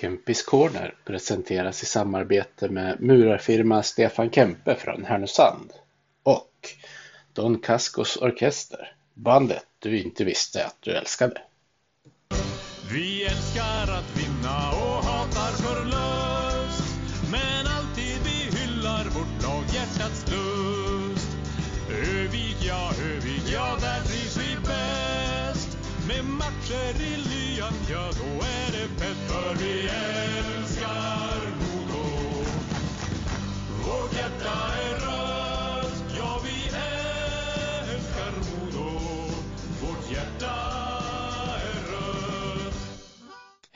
Kempis Corner presenteras i samarbete med murarfirma Stefan Kempe från Härnösand och Don Cascos Orkester, bandet du inte visste att du älskade. Vi älskar att vinna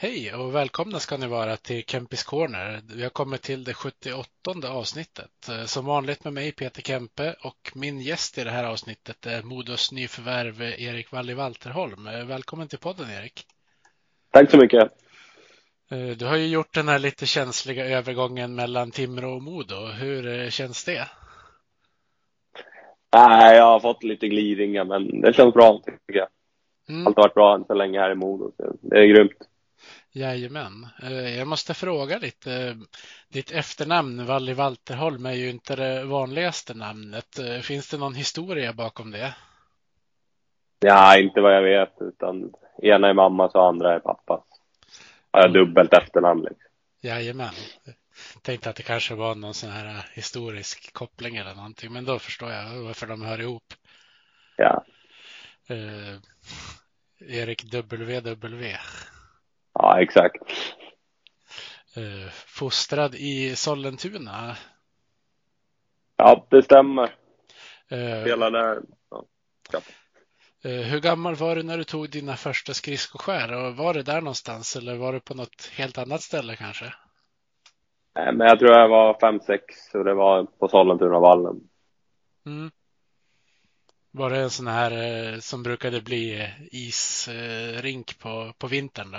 Hej och välkomna ska ni vara till Kempis Corner. Vi har kommit till det 78 avsnittet. Eh, Som vanligt med mig Peter Kempe och min gäst i det här avsnittet är Modos nyförvärv Erik Walli Walterholm. Eh, Välkommen till podden Erik. Tack så mycket. Eh, Du har ju gjort den här lite känsliga övergången mellan Timrå och Modo. Hur känns det? Nej, jag har fått lite glidningar, men det känns bra tycker jag. Mm. Allt har varit bra än så länge här i Modo. Det är grymt. Jajamän. Eh, Jag måste fråga lite. Ditt efternamn Walli Walterholm är ju inte det vanligaste namnet. Eh, Finns det någon historia bakom det? Ja, inte vad jag vet, utan ena är mammas och andra är pappas. Har jag Mm. dubbelt efternamn liksom. Jajamän. Tänkte att det kanske var någon sån här eh, historisk koppling eller någonting, men då förstår jag varför de hör ihop. Ja. Eh, Erik WW. Ja, exakt. Eh, fostrad i Sollentuna. Ja, det stämmer. Eh, Spelar där. Ja. eh, hur gammal var du när du tog dina första skridskoskär? Och var det där någonstans eller var det på något helt annat ställe kanske? Nej, Men jag tror jag var fem sex och det var på Sollentunavallen. Mm. Var det en sån här som brukade bli isrink på, på vintern? Då?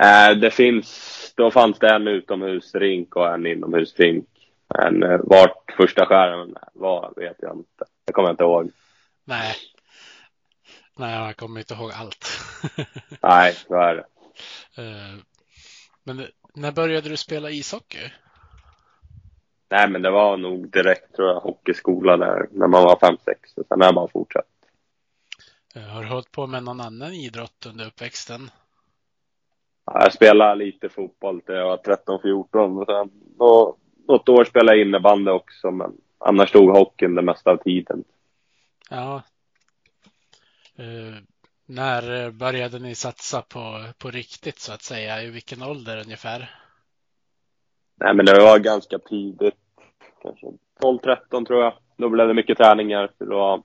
Eh, det finns, då fanns det en utomhusrink och en inomhusrink. Men eh, vart första skären var vet jag inte. Det kommer jag inte ihåg. Nej. Nej, jag kommer inte ihåg allt. Nej, så är det. Eh, Men när började du spela ishockey? Nej, men det var nog direkt tror jag hockeyskola där när man var fem sex och sen har bara fortsatt. Eh, Har du hållit på med någon annan idrott under uppväxten? Ja, Jag spelade lite fotboll till jag var 13-14 och sen nå- något år spelade jag innebandy också men annars stod hockeyn det mesta av tiden. Ja. Eh, När började ni satsa på, på riktigt så att säga? I vilken ålder ungefär? Nej, men det var ganska tidigt. Kanske 12-13 tror jag. Då blev det mycket träningar för då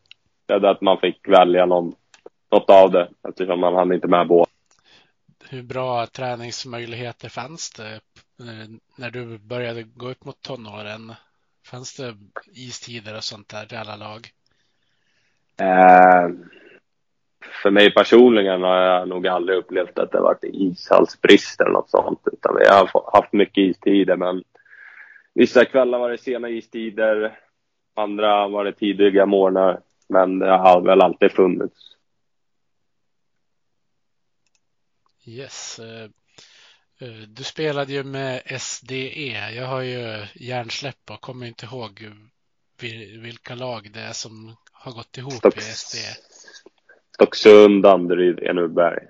blev det att man fick välja någon, något av det eftersom man hann inte med båda. Hur bra träningsmöjligheter fanns det eh, när du började gå upp mot tonåren? Fanns det istider och sånt där till alla lag? Eh, för mig personligen har jag nog aldrig upplevt att det varit ishallsbrist eller något sånt. Utan vi har haft mycket istider men vissa kvällar var det sena istider. Andra var det tidiga morgnar. Men det har väl alltid funnits. Yes. eh, eh, Du spelade ju med SDE. Jag har ju hjärnsläpp och kommer inte ihåg vil- vilka lag det är som har gått ihop i Stocks, SDE. Stocksund, Danderyd, Enebyberg.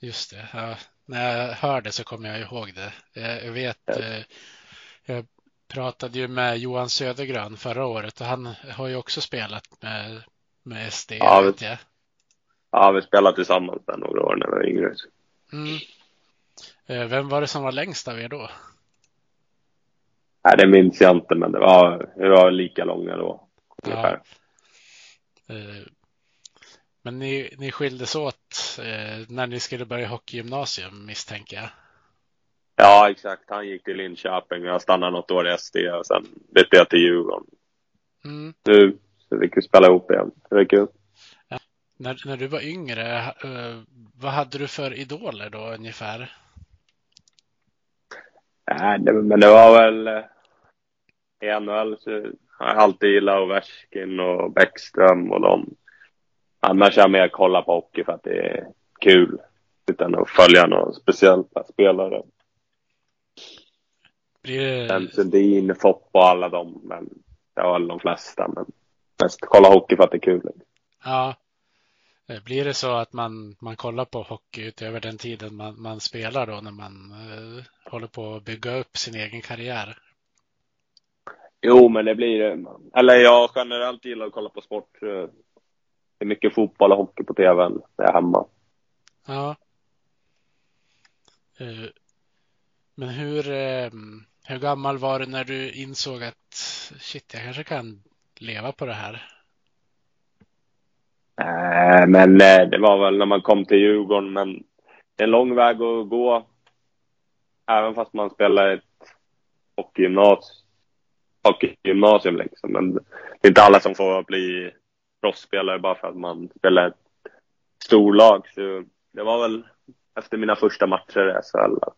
Just det. Ja, när jag hör det så kommer jag ihåg det. Jag, jag vet. Ja. eh, Jag pratade ju med Johan Södergran förra året och han har ju också spelat med, med SDE. Ja, vet det- jag. Ja, vi spelade tillsammans där några år när vi var yngre. Mm. Eh, Vem var det som var längst av er då? Nej, det minns jag inte, men det var, vi var lika långa då. Ungefär. Eh, Men ni, ni skildes åt eh, när ni skulle börja hockeygymnasium misstänker jag. Ja, exakt. Han gick till Linköping och jag stannade något år i SD och sen bytte jag till Djurgården. Mm. Nu så fick vi spela ihop igen. Det var kul. När, när du var yngre, eh, vad hade du för idoler då ungefär? Nej, det, men det var väl eh, i NHL så har jag alltid gillat Ovechkin och Bäckström och dem. Annars har jag mer kollat på hockey för att det är kul. utan att följa några speciella spelare. Det... Sen Sundin, Foppa och alla dem, men väl de flesta. Men mest kolla hockey för att det är kul. Ja. Eh, Blir det så att man, man kollar på hockey utöver den tiden man, man spelar då när man eh, håller på att bygga upp sin egen karriär? Jo, men det blir det. Eller jag generellt gillar att kolla på sport. Det är mycket fotboll och hockey på tvn när jag är hemma. Ja. Eh, Men hur, eh, hur gammal var du när du insåg att shit, jag kanske kan leva på det här? Eh, Men eh, det var väl när man kom till Djurgården, men det är en lång väg att gå. Även fast man spelar ett hockeygymnasium, hockeygymnasium liksom. Men det är inte alla som får bli proffsspelare bara för att man spelar ett storlag. Så det var väl efter mina första matcher i SHL att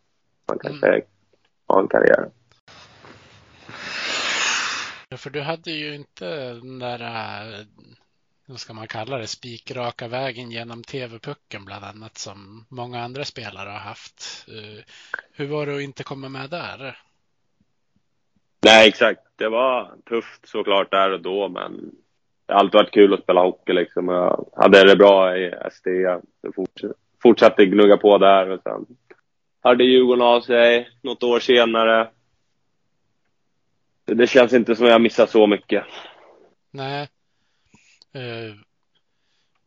man kanske har en karriär. För du hade ju inte den där, eh, vad ska man kalla det, spikraka vägen genom TV-pucken bland annat som många andra spelare har haft. Eh, Hur var det att inte komma med där? Nej, exakt. Det var tufft såklart där och då, men det har alltid varit kul att spela hockey liksom. Jag hade det bra i SD. Fortsatte gnugga på där och sen hörde Djurgården av sig något år senare. Det känns inte som jag missat så mycket. Nej. Eh,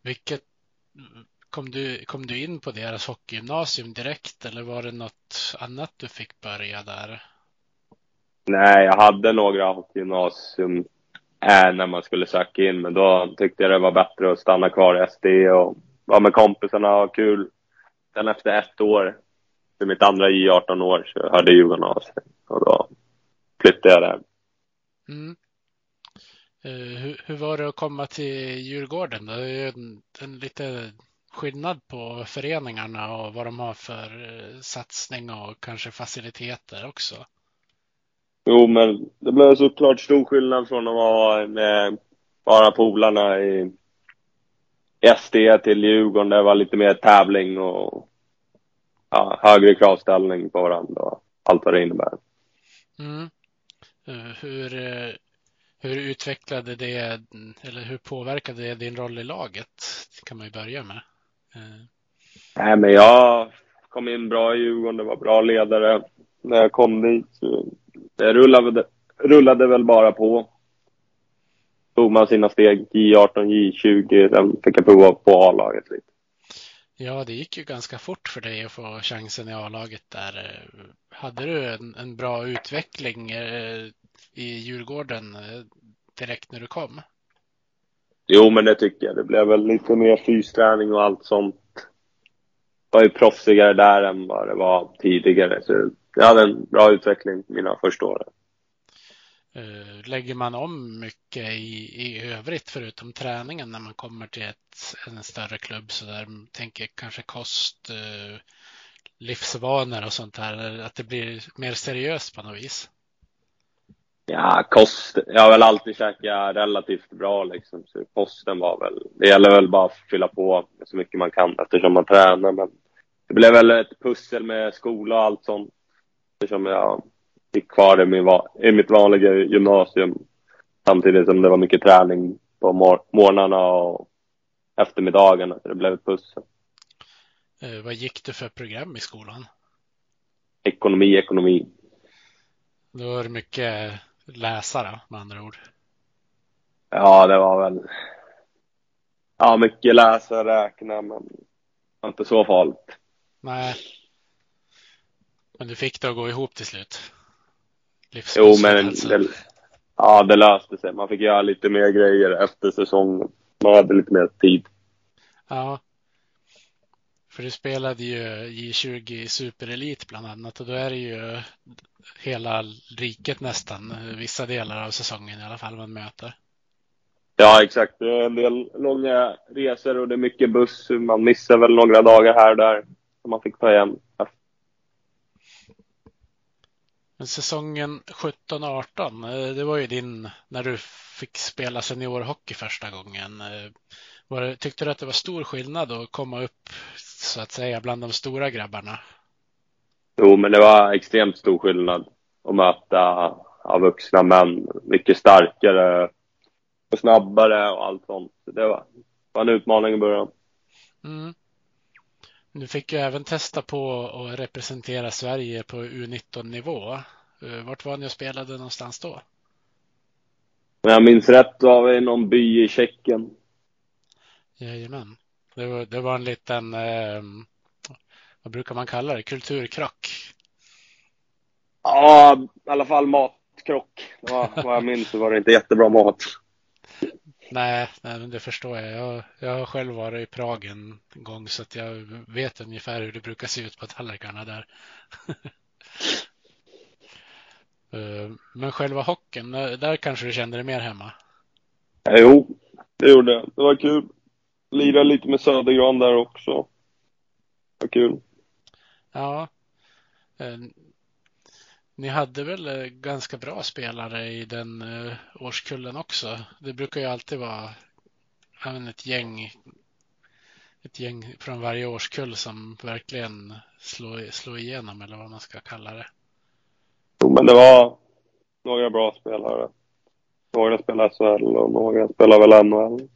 vilket, kom du, kom du in på deras hockeygymnasium direkt eller var det något annat du fick börja där? Nej, jag hade några hockeygymnasium äh, när man skulle söka in, men då tyckte jag det var bättre att stanna kvar i SD och vara med kompisarna och ha kul. Sen efter ett år, för mitt andra J18-år, så hörde Djurgården av sig och då flyttade jag där. Mm. Eh, hur, hur var det att komma till Djurgården? Det är ju en, en lite skillnad på föreningarna och vad de har för eh, satsning och kanske faciliteter också. Jo, men det blev såklart stor skillnad från att vara med bara polarna i SD till Djurgården. Det var lite mer tävling och ja, högre kravställning på varandra och allt vad det innebär. Mm. Eh, Hur, hur utvecklade det, eller hur påverkade det din roll i laget? Det kan man ju börja med. Eh. Nej, men jag kom in bra i Djurgården. Det var bra ledare när jag kom dit. Det rullade, rullade väl bara på. Tog man sina steg, J18, J20. Sen fick jag prova på A-laget lite. Ja, det gick ju ganska fort för dig att få chansen i A-laget där. Hade du en, en bra utveckling eh, i Djurgården eh, direkt när du kom? Jo, men det tycker jag. Det blev väl lite mer fysträning och allt sånt. Det var ju proffsigare där än vad det var tidigare. Så jag hade en bra utveckling mina första år. Eh, lägger man om mycket i, i övrigt förutom träningen när man kommer till ett, en större klubb så där tänker kanske kost, eh, livsvanor och sånt där? att det blir mer seriöst på något vis? Ja, kost. Jag har väl alltid käkat relativt bra liksom. Så kosten var väl, det gäller väl bara att fylla på så mycket man kan eftersom man tränar. Men det blev väl ett pussel med skola och allt sånt. Eftersom jag gick kvar i, min, i mitt vanliga gymnasium. Samtidigt som det var mycket träning på mor- morgnarna och eftermiddagarna. Så det blev ett pussel. Eh, Vad gick du för program i skolan? Ekonomi, ekonomi. Då var det mycket läsare med andra ord. Ja, det var väl... Ja, mycket läsa, räkna, men inte så farligt. Nej. Men du fick det att gå ihop till slut? Jo, men det, ja, det löste sig. Man fick göra lite mer grejer efter säsongen. Man hade lite mer tid. Ja. För du spelade ju J20 i Superelit bland annat och då är det ju hela riket nästan, vissa delar av säsongen i alla fall man möter. Ja, exakt. Det är en del långa resor och det är mycket buss. Man missar väl några dagar här och där som man fick ta igen. Men säsongen 17-18, eh, det var ju din, när du fick spela seniorhockey första gången. Eh, Var tyckte du att det var stor skillnad att komma upp så att säga bland de stora grabbarna. Jo, men det var extremt stor skillnad att möta ja, vuxna män. Mycket starkare och snabbare och allt sånt. Det var, var en utmaning i början. Mm. Du fick ju även testa på att representera Sverige på U19-nivå. Eh, vart var ni och spelade någonstans då? Om jag minns rätt var vi i någon by i Tjeckien. Jajamän. Det var, det var en liten, eh, vad brukar man kalla det, kulturkrock. Ja, i alla fall matkrock. Var, vad jag minns så var det inte jättebra mat. Nej, nej det förstår jag. jag. Jag har själv varit i Prag en gång så att jag vet ungefär hur det brukar se ut på tallrikarna där. Eh, men själva hockeyn, där kanske du kände dig mer hemma? Jo, det gjorde jag. Det var kul. Lirade lite med Södergran där också. Det var kul. Ja. Eh, ni hade väl eh, ganska bra spelare i den årskullen också? Det brukar ju alltid vara ett gäng ett gäng från varje årskull som verkligen slår, slår igenom eller vad man ska kalla det. Jo, men det var några bra spelare. Några spelar SHL och några spelar väl NHL.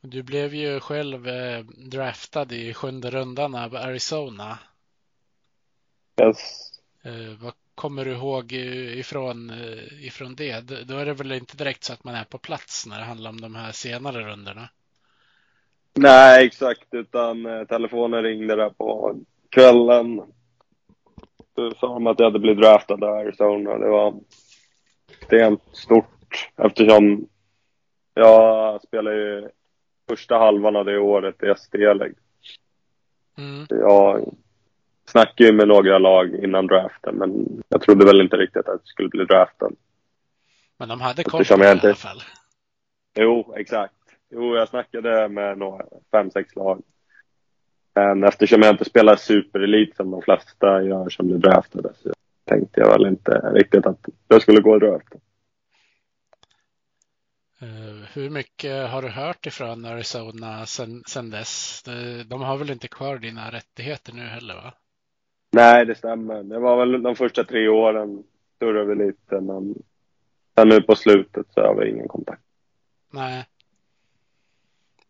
Du blev ju själv eh, draftad i sjunde rundan av Arizona. Yes. Eh, vad kommer du ihåg ifrån, eh, ifrån det? Då är det väl inte direkt så att man är på plats när det handlar om de här senare rundorna? Nej, exakt, utan telefonen ringde där på kvällen sa de att jag hade blivit draftad av Arizona. Det var extremt stort eftersom jag spelade ju första halvan av det året i SD-lägg. Mm. Jag snackade ju med några lag innan draften men jag trodde väl inte riktigt att jag skulle bli draftad. Men de hade koll på det i alla fall? Jo, exakt. Jo, jag snackade med några, fem, sex lag. Men eftersom jag inte spelar superelit som de flesta gör som blir draftade så tänkte jag väl inte riktigt att jag skulle gå drafta. Uh, hur mycket har du hört ifrån Arizona sen, sen dess? De har väl inte kvar dina rättigheter nu heller va? Nej, det stämmer. Det var väl de första tre åren surrade vi lite, men sen nu på slutet så har vi ingen kontakt. Nej.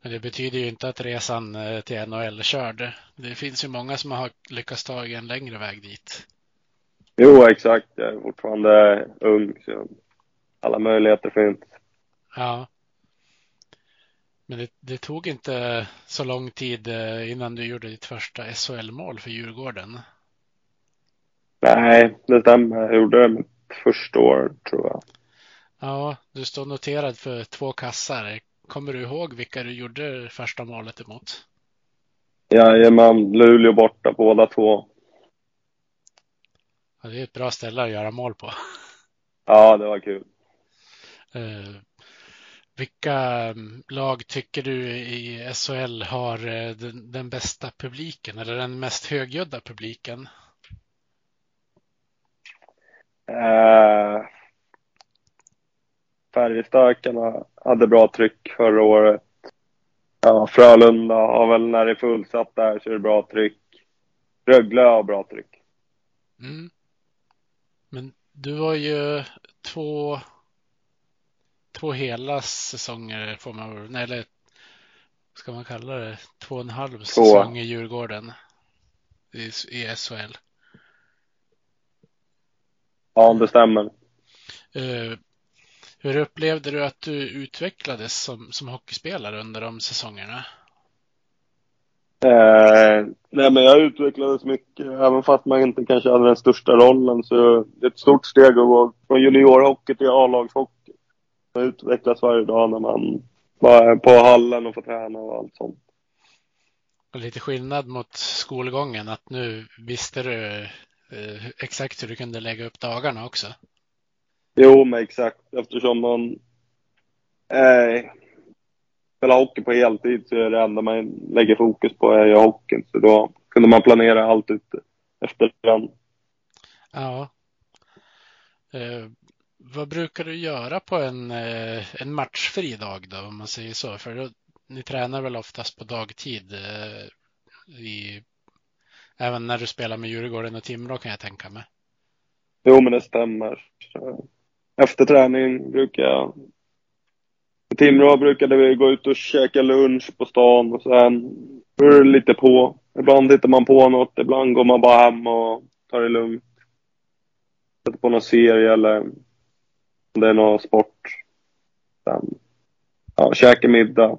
Men det betyder ju inte att resan eh, till NHL är körd. Det finns ju många som har lyckats ta en längre väg dit. Jo, exakt. Jag är fortfarande ung, så alla möjligheter finns. Ja. Men det, det, tog inte så lång tid eh, innan du gjorde ditt första SHL-mål för Djurgården. Nej, det stämmer. Jag gjorde det mitt första år, tror jag. Ja, du står noterad för två kassar. Kommer du ihåg vilka du gjorde första målet emot? Jajamän, Luleå borta båda två. Ja, det är ett bra ställe att göra mål på. Ja, det var kul. Uh, vilka mm, lag tycker du i SHL har eh, den, den, bästa publiken eller den mest högljudda publiken? Uh, Färjestadskarna hade bra tryck förra året. Ja, Frölunda har väl när det är fullsatt där så är det bra tryck. Rögle har bra tryck. Mm. Men du har ju två, två hela säsonger får man nej, eller ska man kalla det, två och en halv två. säsong i Djurgården i, i SHL. Ja, det stämmer. Uh, hur upplevde du att du utvecklades som, som hockeyspelare under de säsongerna? Eh, nej, men jag utvecklades mycket, även fast man inte kanske hade den största rollen. Så det är ett stort steg att gå från juniorhockey till A-lagshockey. Man utvecklas varje dag när man är på hallen och får träna och allt sånt. Och lite skillnad mot skolgången, att nu visste du eh, exakt hur du kunde lägga upp dagarna också. Jo, men exakt. Eftersom man eh, spelar hockey på heltid så är det enda man lägger fokus på är hockeyn. Så då kunde man planera allt ut efter den. Ja. Eh, vad brukar du göra på en, eh, en matchfri dag då, om man säger så? För då, ni tränar väl oftast på dagtid eh, i, även när du spelar med Djurgården och Timrå kan jag tänka mig. Jo, men det stämmer. Efter träning brukar jag... I Timrå brukade vi gå ut och käka lunch på stan och sen beror det lite på. Ibland hittar man på något, ibland går man bara hem och tar det lugnt. Sätter på någon serie eller om det är någon sport. Sen, ja, käkar middag.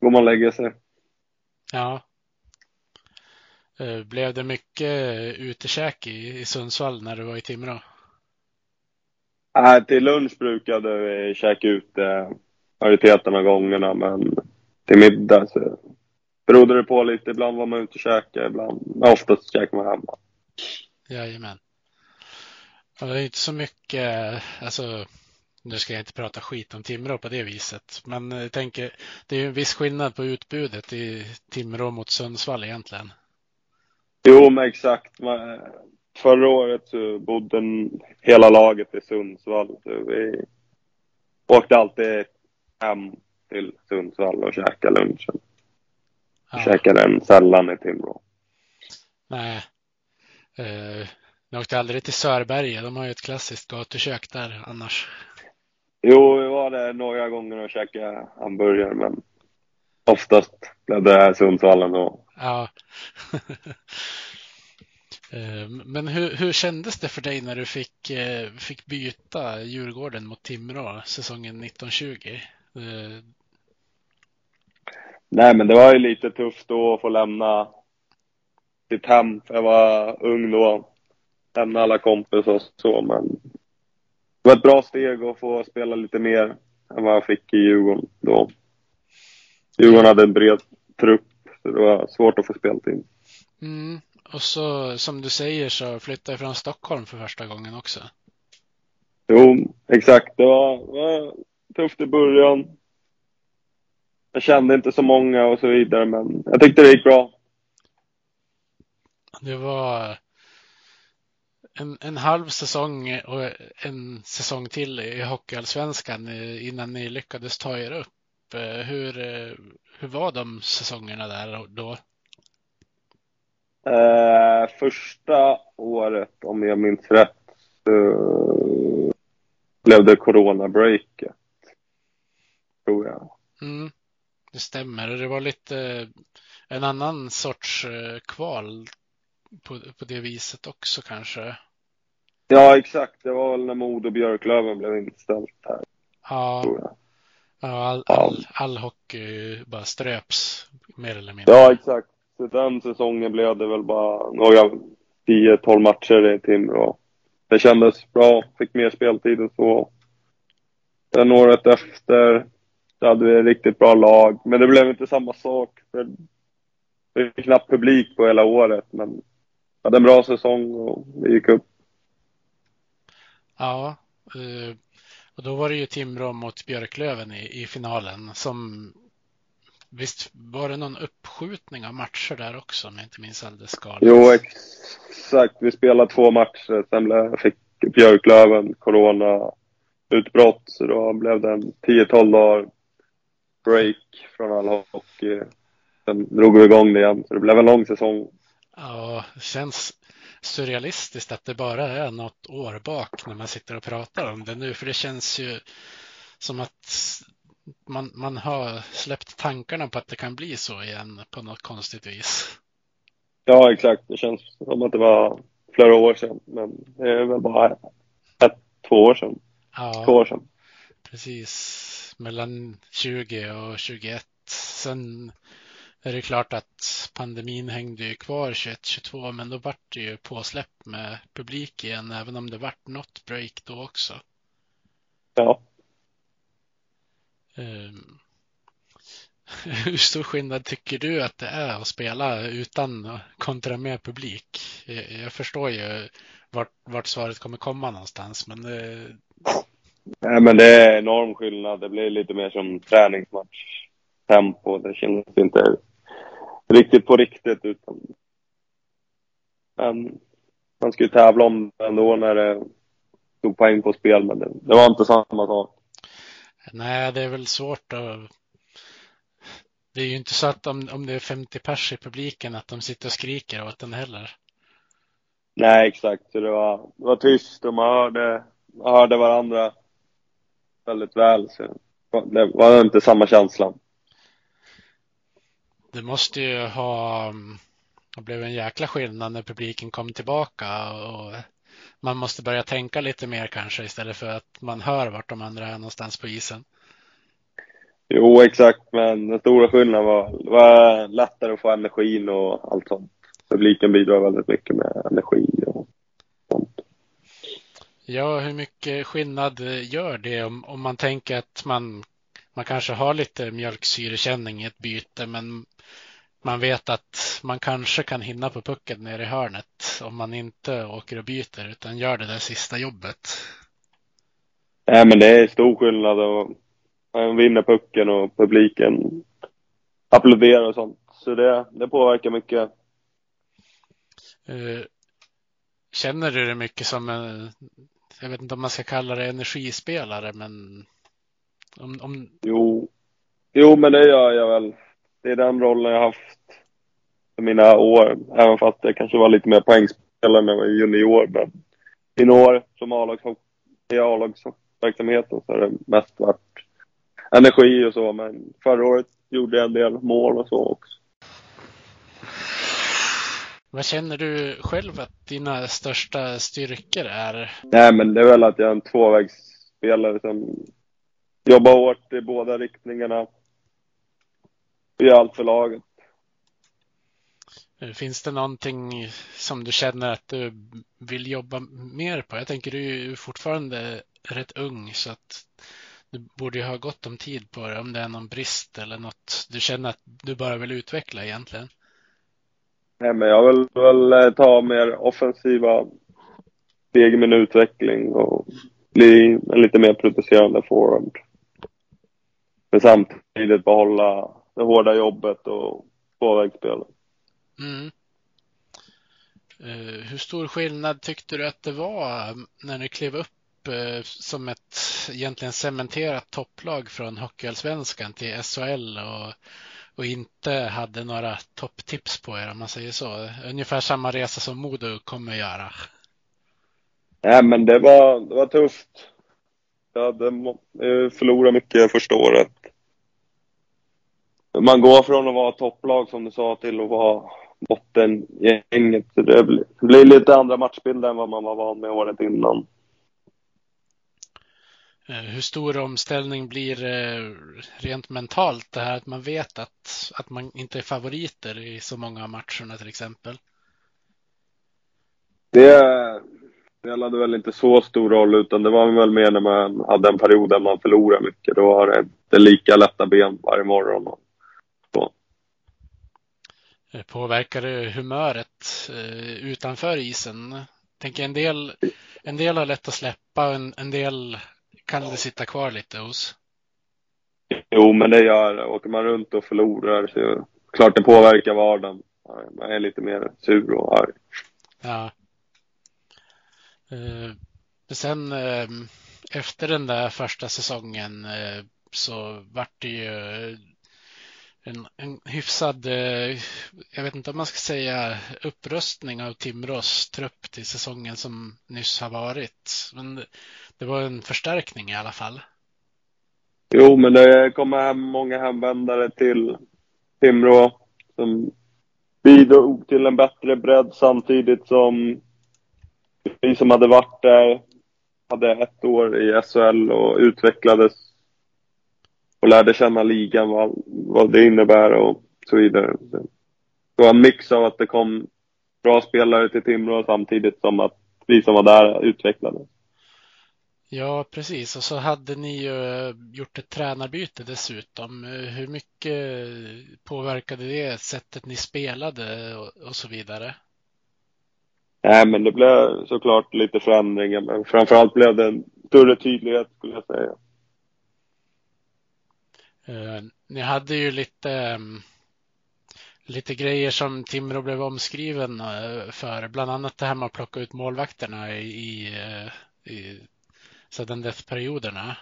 Går man och lägger sig. Ja. Eh, Blev det mycket utekäk i, i Sundsvall när du var i Timrå? Nej, till lunch brukade vi käka ute majoriteten av gångerna, men till middag så berodde det på lite. Ibland var man ute och käkade, ibland, men oftast käkade man hemma. Jajamän. Ja, det är inte så mycket, alltså nu ska jag inte prata skit om Timrå på det viset, men jag tänker det är ju en viss skillnad på utbudet i Timrå mot Sundsvall egentligen. Jo, men exakt. Men Förra året så bodde hela laget i Sundsvall. Så vi åkte alltid hem till Sundsvall och käkade lunchen. Ja, Käkade den sällan i Timrå. nej. Eh, jag åkte aldrig till Sörberge, de har ju ett klassiskt gatukök där annars. Jo, vi var där några gånger och käkade hamburgare, men oftast blev det Sundsvall ändå. Ja. Eh, Men hur, hur kändes det för dig när du fick, eh, fick byta Djurgården mot Timrå säsongen 1920? Eh, Nej, men det var ju lite tufft då att få lämna sitt hem. Jag var ung då. Lämna alla kompisar och så, men det var ett bra steg att få spela lite mer än vad jag fick i Djurgården då. Djurgården hade en bred trupp, så det var svårt att få speltid. Mm. Och så som du säger så flyttade jag från Stockholm för första gången också. Jo, exakt. Det var, var tufft i början. Jag kände inte så många och så vidare, men jag tyckte det gick bra. Det var en, en halv säsong och en säsong till i Hockeyallsvenskan innan ni lyckades ta er upp. Eh, Hur, eh, hur var de säsongerna där då? Eh, första året, om jag minns rätt, så blev det coronabreaket. Tror jag. Mm, det stämmer. Det var lite eh, en annan sorts eh, kval på, på det viset också kanske. Ja, exakt. Det var väl när Modo Björklöven blev inställt här, Ja. Ja all, all, all hockey bara ströps mer eller mindre. Ja, exakt. Så den säsongen blev det väl bara några 10-12 matcher i Timrå. Det kändes bra. Fick mer speltid och så. Sen året efter så hade vi ett riktigt bra lag. Men det blev inte samma sak. För det var knappt publik på hela året. Men vi hade en bra säsong och vi gick upp. Ja, eh, och då var det ju Timrå mot Björklöven i, i finalen som Visst var det någon uppskjutning av matcher där också om jag inte minns alldeles galet? Jo, exakt. Vi spelade två matcher. Sen fick Björklöven corona-utbrott. Så då blev det en 10-12 dagar break från all hockey. Sen drog vi igång det igen. Så det blev en lång säsong. Ja, det känns surrealistiskt att det bara är något år bak när man sitter och pratar om det nu. För det känns ju som att man, man har släppt tankarna på att det kan bli så igen på något konstigt vis. Ja, exakt. Det känns som att det var flera år sedan. Men det är väl bara ett, två år sedan. Ja. Två år sedan. Precis. Mellan 20 och 21. Sen är det klart att pandemin hängde ju kvar 21-22 men då vart det ju påsläpp med publik igen även om det vart något break då också. Ja. Um, hur stor skillnad tycker du att det är att spela utan kontra med publik? Jag, förstår ju vart, vart svaret kommer komma någonstans men det, Nej, men det är enorm skillnad. Det blir lite mer som träningsmatch. Tempo. Det känns inte riktigt på riktigt utan men man ju tävla om det ändå när det stod poäng på spel men det, det var inte samma sak. Nej, det är väl svårt att Det är ju inte så att om, om det är 50 pers i publiken att de sitter och skriker åt den heller. Nej, exakt. Så det var, det var tyst och man hörde, man hörde varandra väldigt väl. Så det var inte samma känsla. Det måste ju ha det blev en jäkla skillnad när publiken kom tillbaka och man måste börja tänka lite mer kanske istället för att man hör vart de andra är någonstans på isen. Jo, exakt, men den stora skillnaden var, var lättare att få energin och allt sånt. Publiken bidrar väldigt mycket med energi och sånt. Ja, hur mycket skillnad gör det om, om man tänker att man, man kanske har lite mjölksyrekänning i ett byte, men man vet att man kanske kan hinna på pucken nere i hörnet om man inte åker och byter utan gör det där sista jobbet. Nej, men det är stor skillnad och man vinner pucken och publiken applåderar och sånt. Så det, det påverkar mycket. Uh, känner du det mycket som en, jag vet inte om man ska kalla det energispelare, men om, om... Jo, jo, men det gör jag väl det är den rollen jag haft för mina år. Även fast jag kanske var lite mer poängspelare när jag var junior. Men mina år som A-lagsverksamheten så har det mest varit energi och så. Men förra året gjorde jag en del mål och så också. Vad känner du själv att dina största styrkor är? Nej, men det är väl att jag är en tvåvägsspelare som jobbar hårt i båda riktningarna gör allt för laget. Eh, finns det någonting som du känner att du vill jobba mer på? Jag tänker du är fortfarande rätt ung så att du borde ju ha gott om tid på det om det är någon brist eller något du känner att du bara vill utveckla egentligen. Nej, men jag vill väl eh, ta mer offensiva steg i min utveckling och bli en lite mer producerande forward. Men samtidigt behålla det hårda jobbet och tvåvägsspelet. Mm. Uh, hur stor skillnad tyckte du att det var när ni klev upp uh, som ett egentligen cementerat topplag från Hockeyallsvenskan till SHL och, och inte hade några topptips på er om man säger så? Ungefär samma resa som Modo kommer göra. Nej, men det var, det var tufft. Jag hade förlorat mycket första året man går från att vara topplag som du sa till att vara bottengänget. Det blir lite andra matchbilder än vad man var van med året innan. Eh, hur stor omställning blir det rent mentalt det här att man vet att, att man inte är favoriter i så många av matcherna till exempel? Det spelade väl inte så stor roll utan det var väl mer när man hade en period där man förlorade mycket. Då var det inte lika lätta ben varje morgon. Eh, påverkar det humöret eh, utanför isen? Tänker en del, en del har lätt att släppa, en, en del kan det sitta kvar lite hos. Jo, men det gör det. Åker man runt och förlorar så klart det påverkar vardagen. Man är lite mer sur och arg. Ja. Eh, sen efter den där första säsongen så vart det ju en, en hyfsad, eh, jag vet inte om man ska säga upprustning av Timrås trupp till säsongen som nyss har varit. Men det, det var en förstärkning i alla fall. Jo, men det kommer hem många hemvändare till Timrå som bidrog till en bättre bredd samtidigt som vi som hade varit där hade ett år i SHL och utvecklades och lärde känna ligan, vad, vad det innebär och så vidare. Det var en mix av att det kom bra spelare till Timrå samtidigt som att vi som var där utvecklades. Ja, precis. Och så hade ni ju gjort ett tränarbyte dessutom. Hur mycket påverkade det sättet ni spelade och, så vidare? Nej, men det blev såklart lite förändringar, men framförallt blev det en större tydlighet skulle jag säga. Uh, ni hade ju lite, um, lite grejer som Timrå blev omskriven uh, för, bland annat det här med att plocka ut målvakterna i, i, i sudden death-perioderna.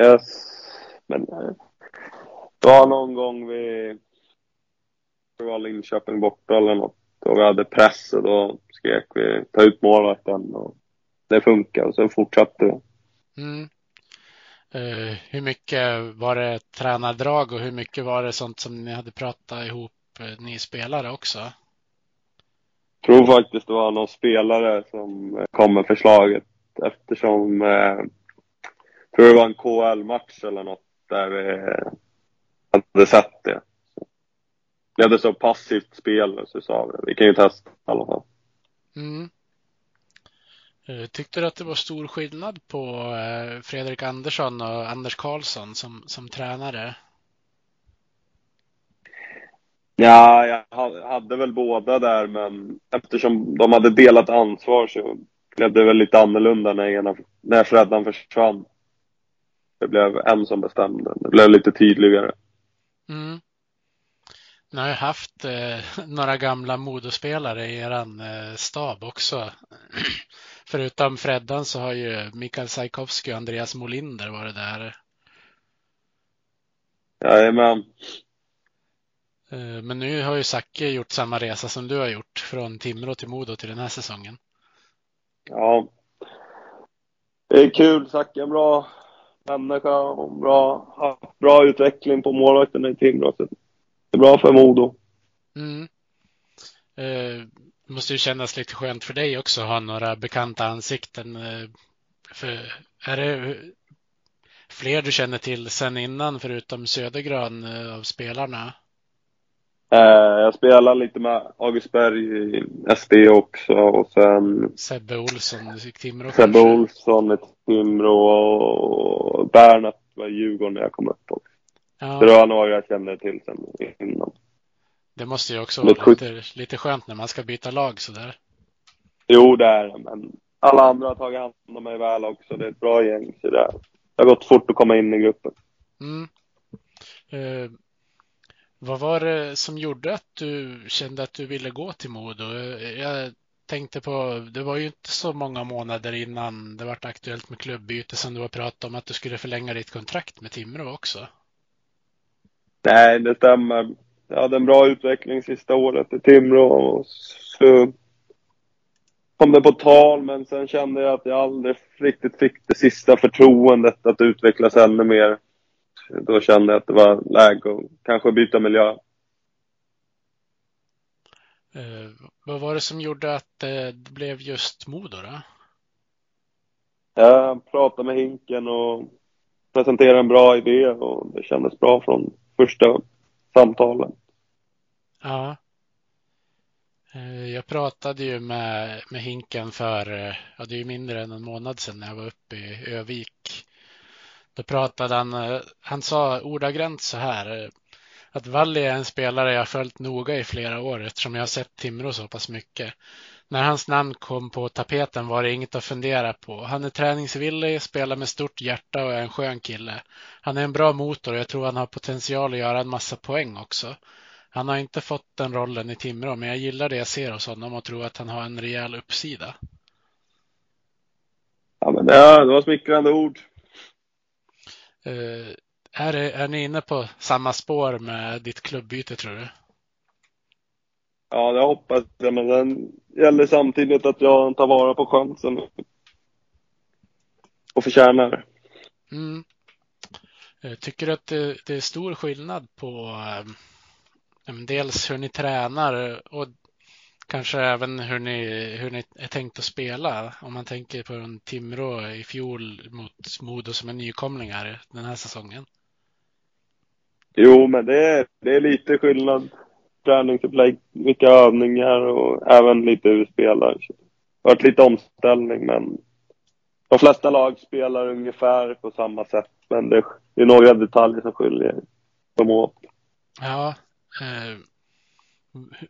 Yes, men Det var någon gång vi, det var Linköping borta eller något, och vi hade press och då skrek vi ta ut målvakten och det funkar och så fortsatte det. Mm. Uh, hur mycket var det tränardrag och hur mycket var det sånt som ni hade pratat ihop, uh, ni spelare också? Jag tror faktiskt det var någon spelare som kom med förslaget eftersom eh, tror det var en KL-match eller något där vi hade sett det. Blev det så passivt spel så sa vi vi kan ju testa i alla fall. Mm. Eh, tyckte du att det var stor skillnad på eh, Fredrik Andersson och Anders Karlsson som, som tränare? Ja, jag hade väl båda där, men eftersom de hade delat ansvar så blev det väl lite annorlunda när, ena, när Freddan försvann. Det blev en som bestämde. Det blev lite tydligare. Mm. Ni har ju haft eh, några gamla modospelare i eran eh, stab också. Förutom Freddan så har ju Mikael Sajkovski och Andreas Molinder varit där. Jajamän. Eh, men nu har ju Zacke gjort samma resa som du har gjort från Timrå till Modo till den här säsongen. Ja. Det är kul. Zacke är en bra människa och bra, haft bra utveckling på målvakten i Timrå. Det är bra för Modo. Mm. Eh, det måste ju kännas lite skönt för dig också att ha några bekanta ansikten. Eh, för är det fler du känner till sen innan förutom Södergran eh, av spelarna? Eh, jag spelar lite med August Berg i SD också och sen Sebbe Olsson i Timrå. Sebbe kanske. Olsson i Timrå och Bernhardt var i Djurgården när jag kom upp också. Ja. Så det var några jag kände till sen innan. Det måste ju också vara lite, lite skönt när man ska byta lag sådär. Jo, det är men alla andra har tagit hand om mig väl också. Det är ett bra gäng, så det, har gått fort att komma in i gruppen. Mm. Eh, vad var det som gjorde att du kände att du ville gå till Modo? Jag tänkte på, det var ju inte så många månader innan det var aktuellt med klubbyte som du har pratat om att du skulle förlänga ditt kontrakt med Timrå också. Nej, det stämmer jag hade en bra utveckling sista året i Timrå och så kom det på tal men sen kände jag att jag aldrig riktigt fick det sista förtroendet att utvecklas ännu mer. Då kände jag att det var läge att kanske byta miljö. Eh, vad var det som gjorde att det blev just Modo då? Jag pratade med Hinken och presenterade en bra idé och det kändes bra från första samtalen. Ja. Eh, jag pratade ju med, med Hinken för, eh, ja det är ju mindre än en månad sedan när jag var uppe i Övik. Då pratade han, eh, han sa ordagrant så här, att Valli är en spelare jag följt noga i flera år eftersom jag har sett Timrå så pass mycket. När hans namn kom på tapeten var det inget att fundera på. Han är träningsvillig, spelar med stort hjärta och är en skön kille. Han är en bra motor och jag tror han har potential att göra en massa poäng också. Han har inte fått den rollen i Timrå, men jag gillar det jag ser hos honom och tror att han har en rejäl uppsida. Ja, men det, var smickrande ord. Uh, är, är ni inne på samma spår med ditt klubbyte tror du? Ja, det hoppas jag, men den gäller samtidigt att jag tar vara på chansen och förtjänar det. Mm. Eh, tycker du att det, det, är stor skillnad på um, dels hur ni tränar och kanske även hur ni, hur ni är tänkt att spela? Om man tänker på en Timrå i fjol mot Modo som är nykomlingar den här säsongen. Jo, men det är, det är lite skillnad träningsupplägg, mycket övningar och även lite hur vi spelar. det har varit lite omställning, men de flesta lag spelar ungefär på samma sätt. Men det, är några detaljer som skiljer dem åt. Ja. Eh,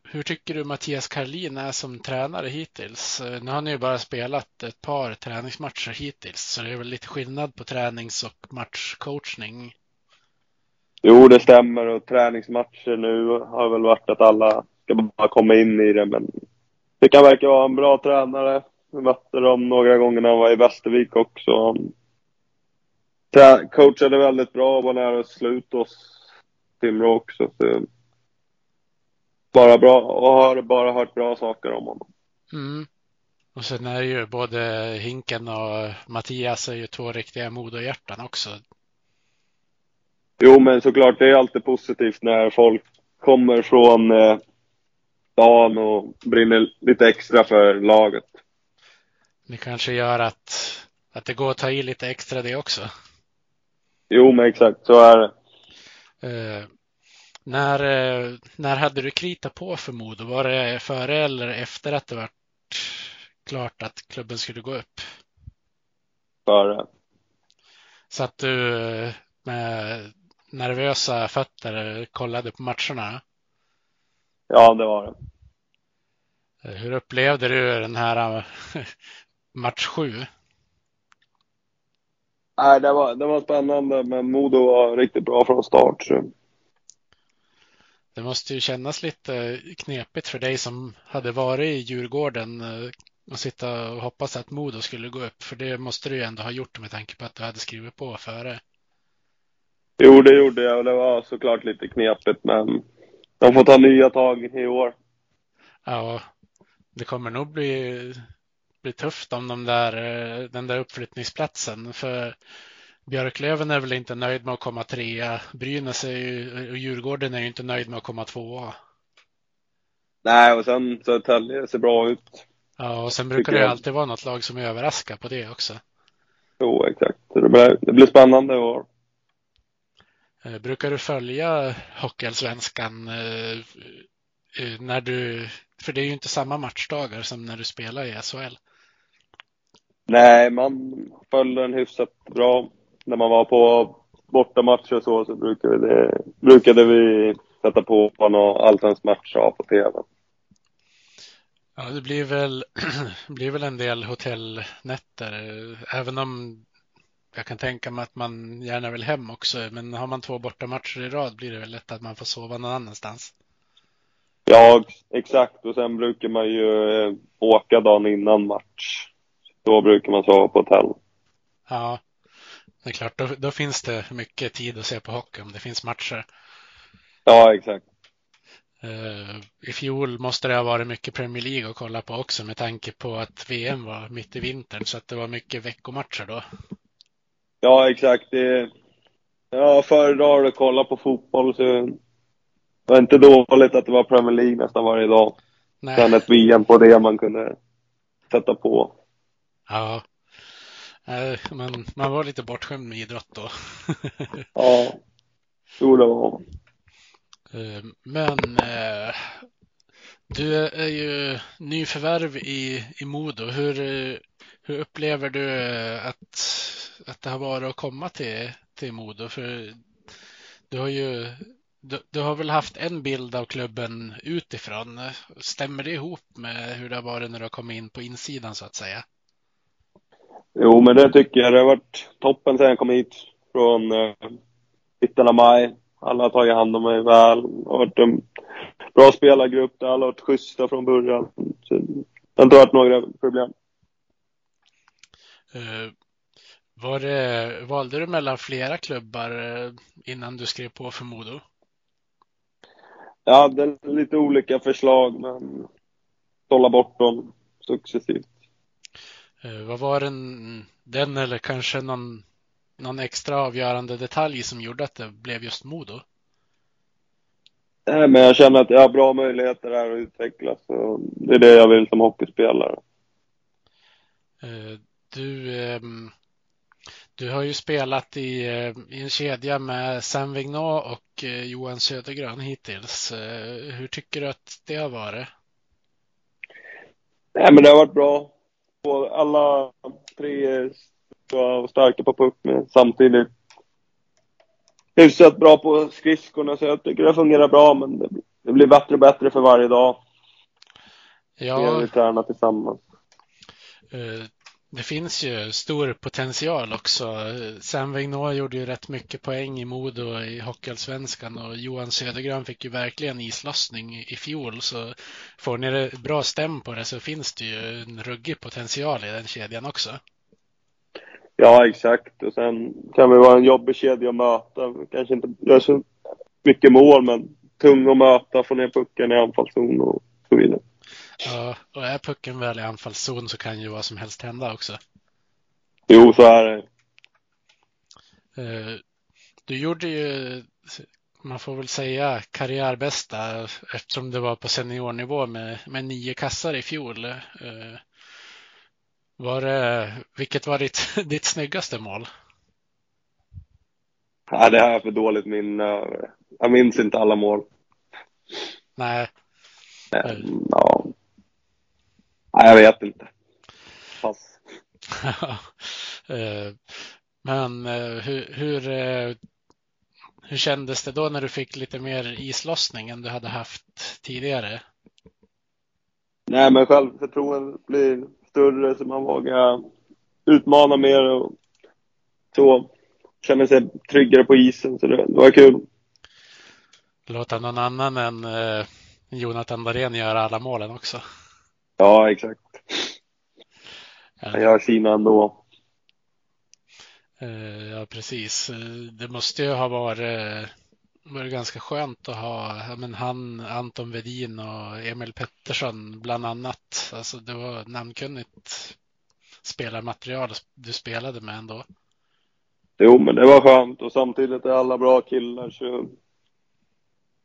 hur tycker du Mattias Karlin är som tränare hittills? Eh, nu har ni ju bara spelat ett par träningsmatcher hittills, så det är väl lite skillnad på tränings och matchcoachning. Jo, det stämmer och träningsmatcher nu har väl varit att alla ska bara komma in i det. Men det kan verka vara en bra tränare. Vi mötte dem några gånger när han var i Västervik också. Han coachade väldigt bra och var nära att sluta oss Timrå också. Så bara bra och har bara hört bra saker om honom. Mm. Och sen är ju både Hinken och Mattias är ju två riktiga Modohjärtan också. Jo, men såklart det är alltid positivt när folk kommer från eh, stan och brinner lite extra för laget. Det kanske gör att, att det går att ta i lite extra det också. Jo, men exakt så är det. Eh, när, eh, när hade du kritat på för Modo? Var det före eller efter att det var klart att klubben skulle gå upp? Före. Satt du eh, med nervösa fötter kollade på matcherna? Ja, det var det. Eh, hur upplevde du den här eh, match sju? Nej, det var, det var spännande, men Modo var riktigt bra från start. Så. Det måste ju kännas lite knepigt för dig som hade varit i Djurgården eh, och sitta och hoppas att Modo skulle gå upp. För det måste du ju ändå ha gjort med tanke på att du hade skrivit på före. Jo, det gjorde jag och det var såklart lite knepigt, men de får ta nya tag i år. Ja, det kommer nog bli, bli tufft om de där, den där uppflyttningsplatsen. För Björklöven är väl inte nöjd med att komma trea. Brynäs är ju, och Djurgården är ju inte nöjd med att komma tvåa. Nej, och sen Södertälje ser bra ut. Ja, och sen brukar det alltid vara något lag som överraskar på det också. Jo, exakt. Det blir, det blir spännande år. Eh, brukar du följa Hockeyallsvenskan eh, eh, när du, för det är ju inte samma matchdagar som när du spelar i SHL. Nej, man följer den hyfsat bra. När man var på bortamatcher och så, så brukade, det, brukade vi sätta på någon allsvensk match på tv. Ja, det blir väl, blir väl en del hotellnätter, även om jag kan tänka mig att man gärna vill hem också. Men har man två bortamatcher i rad blir det väl lätt att man får sova någon annanstans. Ja, exakt. Och sen brukar man ju eh, åka dagen innan match. Då brukar man sova på hotell. Ja, det är klart. Då, då finns det mycket tid att se på hockey om det finns matcher. Ja, exakt. Uh, I fjol måste det ha varit mycket Premier League att kolla på också med tanke på att VM var mitt i vintern så att det var mycket veckomatcher då. Ja, exakt. Det, jag föredrar att kolla på fotboll. Så det var inte dåligt att det var Premier League nästan varje dag. Nej. Sen ett VM på det man kunde sätta på. Ja. Man, man var lite bortskämd med idrott då. ja, jo det var man. Eh, men eh, du är ju nyförvärv i, i Modo. Hur, hur upplever du att att det har varit att komma till, till Modo? För du har ju du, du, har väl haft en bild av klubben utifrån. Stämmer det ihop med hur det har varit när du har kommit in på insidan så att säga? Jo, men det tycker jag. Det har varit toppen sedan jag kom hit från eh, mitten av maj. Alla har tagit hand om mig väl. Det har varit en bra spelargrupp där alla har varit schyssta från början. Så det har inte varit några problem. Uh, var det, valde du mellan flera klubbar eh, innan du skrev på för Modo? Jag hade lite olika förslag, men sålla bort dem successivt. Eh, vad var den, den eller kanske någon, någon extra avgörande detalj som gjorde att det blev just Modo? Nej, men jag känner att jag har bra möjligheter här att utvecklas. Och det är det jag vill som hockeyspelare. Eh, du, ehm, du har ju spelat i, eh, i en kedja med Sam Vignat och Johan Södergran hittills. Hur tycker du att det har varit? Nej, men det har varit bra. Alla tre är starka på puck men samtidigt hyfsat bra på skridskorna så jag tycker det fungerar bra men det, blir bättre och bättre för varje dag. Ja. Vi tränar tillsammans det finns ju stor potential också. Sam Vignot gjorde ju rätt mycket poäng i Modo i Hockeyallsvenskan och Johan Södergran fick ju verkligen islossning i fjol. Så får ni det bra stäm på det så finns det ju en ruggig potential i den kedjan också. Ja, exakt. Och sen kan det vara en jobbig kedja att möta. Kanske inte gör så mycket mål, men tung att möta, få ner pucken i anfallszon och så vidare. Ja, och är pucken väl i anfallszon så kan ju vad som helst hända också. Jo, så är det. Eh, du gjorde ju, man får väl säga karriärbästa eftersom det var på seniornivå med, med nio kassar i fjol. Eh, var det, vilket var ditt, ditt snyggaste mål? Ja, det har jag för dåligt minne. Jag minns inte alla mål. Nej. Men, ja. Nej, jag vet inte. Pass. Eh, men eh, hur, hur, eh, hur kändes det då när du fick lite mer islossning än du hade haft tidigare? Nej, men självförtroendet blir större så man vågar utmana mer och så. Känner sig tryggare på isen så det, det var kul. Låta någon annan än eh, Jonathan Dahlén göra alla målen också. Ja, exakt. Han gör sina ändå. Eh, ja, precis. Det måste ju ha varit, varit ganska skönt att ha men han, Anton Vedin och Emil Pettersson bland annat. Alltså det var namnkunnigt spelarmaterial du spelade med ändå. Jo, men det var skönt och samtidigt är alla bra killar så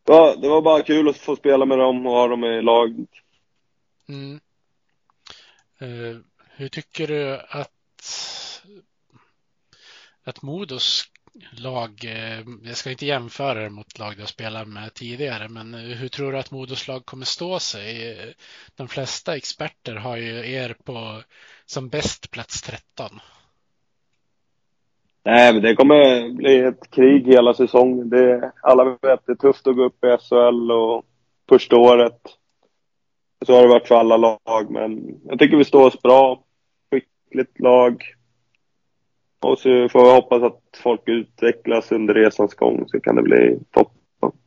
ja, det var bara kul att få spela med dem och ha dem i laget. Mm. Eh, hur tycker du att att Modos lag, eh, jag ska inte jämföra det mot lag du har spelat med tidigare, men hur tror du att Modos lag kommer stå sig? De flesta experter har ju er på som bäst plats 13. Nej, men det kommer bli ett krig hela säsongen. Det, alla vet att det är tufft att gå upp i SHL och första året. Så har det varit för alla lag, men jag tycker vi står oss bra. Skickligt lag. Och så får vi hoppas att folk utvecklas under resans gång så kan det bli toppen.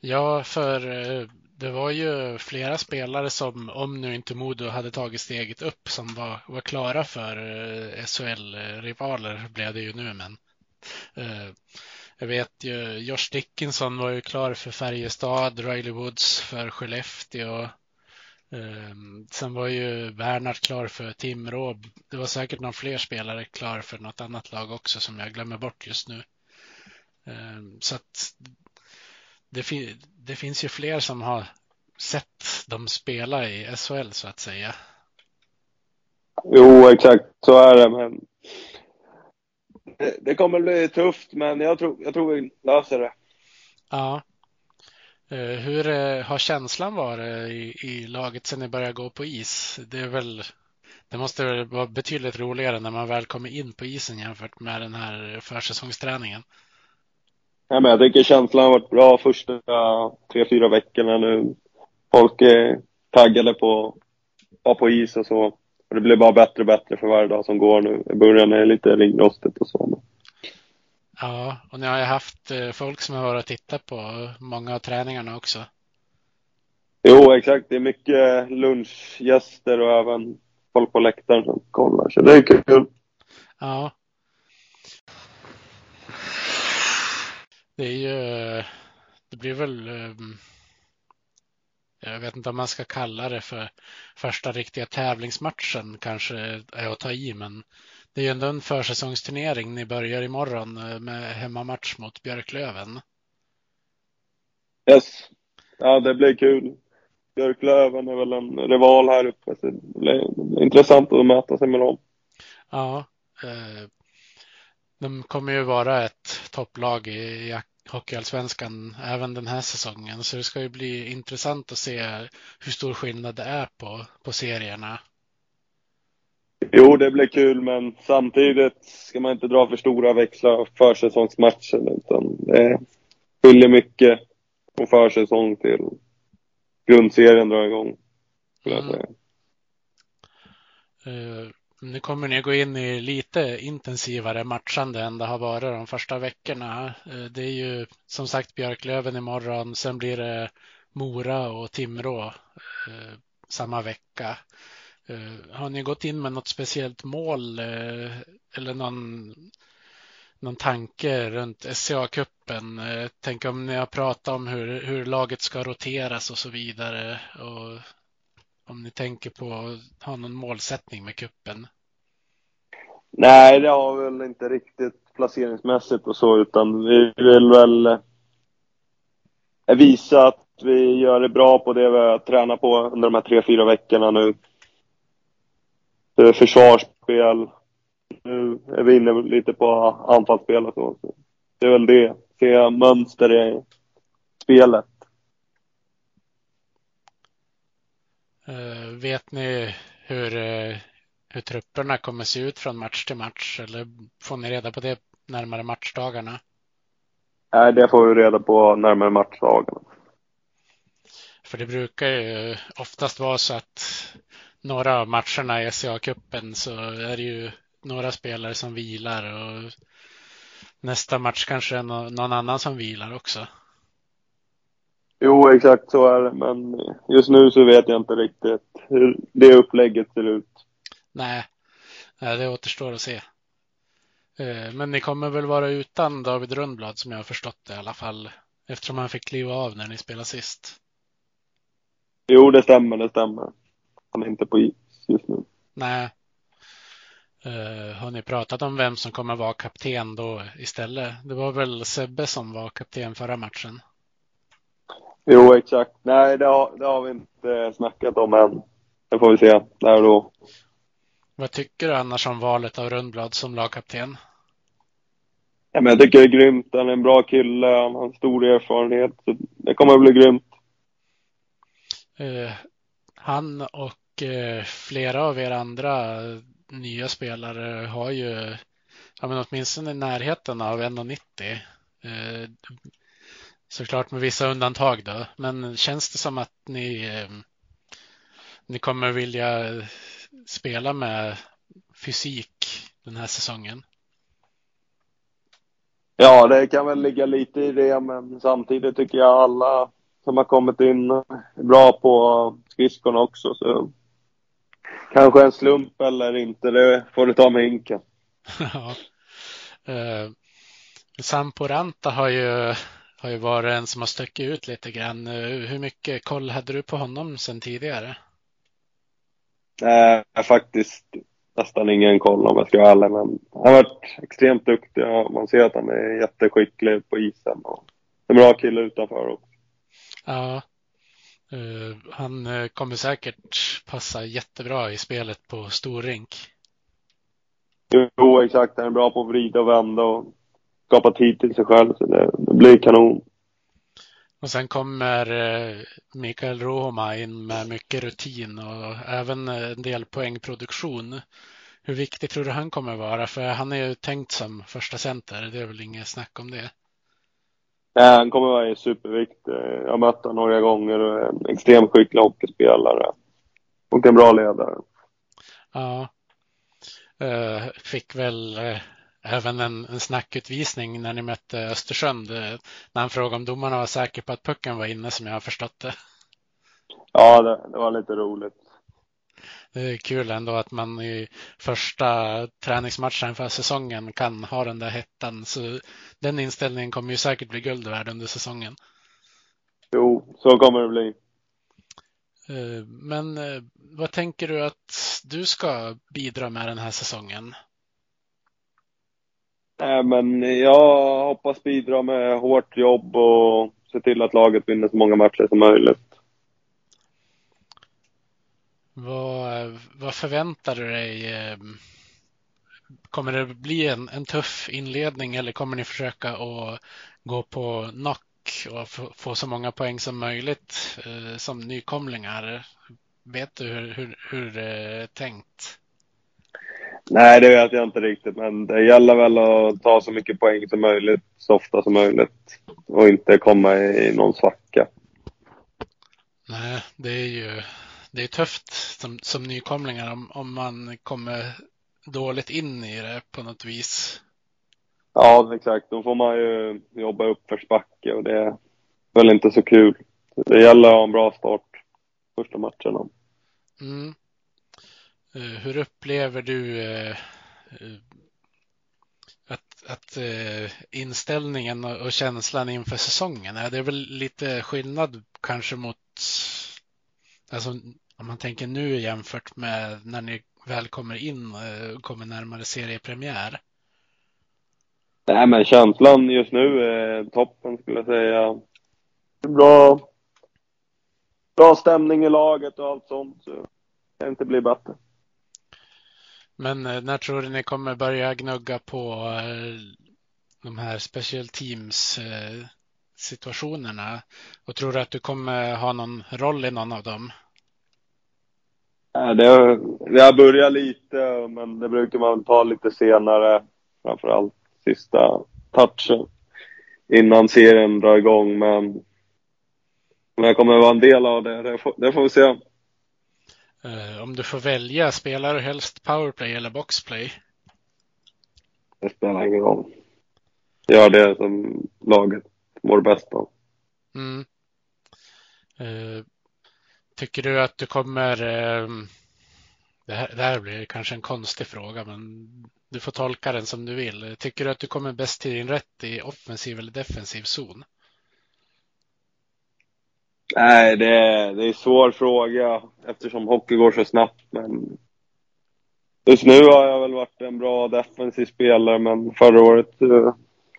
Ja, för eh, det var ju flera spelare som, om nu inte Modo hade tagit steget upp, som var, var klara för eh, SHL-rivaler blev det ju nu, men eh, jag vet ju, Josh Dickinson var ju klar för Färjestad, Riley Woods för Skellefteå. Um, sen var ju Bernhard klar för Timrå. Det var säkert någon fler spelare klar för något annat lag också som jag glömmer bort just nu. Um, så att det, fin det, finns ju fler som har sett dem spela i SHL så att säga. Jo, exakt så är det. Men det, kommer bli tufft, men jag tror, jag tror vi löser det. Ja. Eh, hur eh, har känslan varit i, i laget sedan ni började gå på is? Det är väl det måste väl vara betydligt roligare när man väl kommer in på isen jämfört med den här försäsongsträningen. Ja, men jag tycker känslan har varit bra första tre, fyra veckorna nu. Folk är taggade på att vara på is och så. Och det blir bara bättre och bättre för varje dag som går nu. I början är det lite ringrostigt och så. Ja, och ni har ju haft eh, folk som har varit och tittat på många av träningarna också. Jo, exakt. Det är mycket lunchgäster och även folk på läktaren som kollar, så det är kul. Ja. Det är ju, det blir väl, ehm, jag vet inte om man ska kalla det för första riktiga tävlingsmatchen kanske är att ta i, men det är ju ändå en försäsongsturnering. Ni börjar imorgon eh, med hemmamatch mot Björklöven. Yes. Ja, det blir kul. Björklöven är väl en rival här uppe, så det blir intressant att möta sig med dem. Ja. Eh, de kommer ju vara ett topplag i Hockeyallsvenskan även den här säsongen, så det ska ju bli intressant att se hur stor skillnad det är på, på serierna. Jo, det blir kul, men samtidigt ska man inte dra för stora växlar av försäsongsmatchen, utan det skiljer mycket från försäsong till grundserien drar igång. Mm nu kommer ni gå in i lite intensivare matchande än det har varit de första veckorna. Eh, det är ju som sagt Björklöven imorgon, sen blir det Mora och Timrå eh, samma vecka. Eh, har ni gått in med något speciellt mål eller någon, någon tanke runt SCA-cupen? Eh, tänk om ni har pratat om hur, hur laget ska roteras och så vidare. Och om ni tänker på att ha någon målsättning med kuppen. Nej, det har vi väl inte riktigt placeringsmässigt och så, utan vi vill väl eh, visa att vi gör det bra på det vi har tränat på under de här tre, fyra veckorna nu. Försvarsspel. Nu är vi inne lite på anfallsspel och så. Det är väl det. Se mönster i spelet. Vet ni hur, uh, hur trupperna kommer se ut från match till match? Eller får ni reda på det närmare matchdagarna? Nej, det får vi reda på närmare matchdagarna. För det brukar ju oftast vara så att några av matcherna i SCA-cupen så är det ju några spelare som vilar och nästa match kanske är någon annan som vilar också. Jo, exakt så är det. Men just nu så vet jag inte riktigt hur det upplägget ser ut. Nej, det återstår att se. Eh, men ni kommer väl vara utan David Rundblad som jag har förstått det i alla fall. Eftersom han fick kliva av när ni spelade sist. Jo, det stämmer, det stämmer. Han är inte på is just nu. Nej. Uh, har ni pratat om vem som kommer vara kapten då istället? Det var väl Sebbe som var kapten förra matchen? Jo, exakt. Nej, det har, det har vi inte snackat om än. Det får vi se där och då. Vad tycker du annars om valet av Rundblad som lagkapten? Ja, men jag tycker det är grymt. Han är en bra kille. Han har stor erfarenhet. Så det kommer att bli grymt. Uh, han och uh, flera av er andra nya spelare har ju ja, men åtminstone i närheten av 1,90. Såklart med vissa undantag då. Men känns det som att ni, ni kommer vilja spela med fysik den här säsongen? Ja, det kan väl ligga lite i det, men samtidigt tycker jag alla som har kommit in är bra på skridskorna också. Så kanske en slump eller inte, det får du ta med hinken. ja. Uh, Samporanta har ju, har ju varit en som har stuckit ut lite grann. Uh, hur mycket koll hade du på honom sedan tidigare? Nej, uh, faktiskt nästan ingen koll om jag ska vara ärlig, men han har varit extremt duktig. Man ser att han är jätteskicklig på isen och en bra kille utanför också. Ja, uh, han kommer säkert passa jättebra i spelet på storrink. Jo, exakt. Han är bra på att vrida och vända och skapa tid till sig själv, så det blir kanon. Och sen kommer uh, Mikael Rohma in med mycket rutin och även en del poängproduktion. Hur viktig tror du han kommer vara? För han är ju tänkt som första center. Det är väl inget snack om det. Nej, han kommer vara superviktig. Jag har mött honom några gånger och en extremt skicklig hockeyspelare. Och en bra ledare. Ja. Uh, fick väl även en, en snackutvisning när ni mötte Östersund. Uh, när han frågade om domarna var säkra på att pucken var inne som jag har förstått det. Ja, det, det var lite roligt. Det är kul ändå att man i första träningsmatchen för säsongen kan ha den där hettan. Så den inställningen kommer ju säkert bli guld värd under säsongen. Jo, så kommer det bli. Men vad tänker du att du ska bidra med den här säsongen? Nej, men jag hoppas bidra med hårt jobb och se till att laget vinner så många matcher som möjligt. Vad, vad förväntar du dig? Ehm, kommer det bli en, en tuff inledning eller kommer ni försöka att gå på knock och få så många poäng som möjligt eh, som nykomlingar? Vet du hur, hur, hur det är tänkt? Nej, det vet jag inte riktigt, men det gäller väl att ta så mycket poäng som möjligt så ofta som möjligt och inte komma i någon svacka. Nej, det är ju det är tufft som, som nykomlingar om, om man kommer dåligt in i det på något vis. Ja, exakt. Då får man ju jobba uppförsbacke och det är väl inte så kul. Det gäller att ha en bra start första matcherna. Mm. Eh, hur upplever du eh, eh, att, att inställningen och, och, känslan inför säsongen, är det är väl lite skillnad kanske mot, alltså om man tänker nu jämfört med när ni väl kommer in och kommer närmare seriepremiär? Nej, men känslan just nu är toppen skulle jag säga. Bra, bra stämning i laget och allt sånt. Så det kan inte bli bättre. Men eh, när tror du ni kommer börja gnugga på eh, de här special teams eh, situationerna? Och tror du att du kommer ha någon roll i någon av dem? Det har, vi har börjat lite, men det brukar man ta lite senare. Framförallt sista touchen innan serien drar igång. Men om jag kommer vara en del av det, det får, det får vi se. Uh, om du får välja, spelar du helst powerplay eller boxplay? Det spelar ingen roll. Gör det som laget mår bäst av. Mm. Uh, tycker du att du kommer... Uh, det, här, det här blir kanske en konstig fråga, men du får tolka den som du vill. Tycker du att du kommer bäst till din rätt i offensiv eller defensiv zon? Nej, det är, det är en svår fråga eftersom hockey går så snabbt. Men just nu har jag väl varit en bra defensiv spelare, men förra året uh,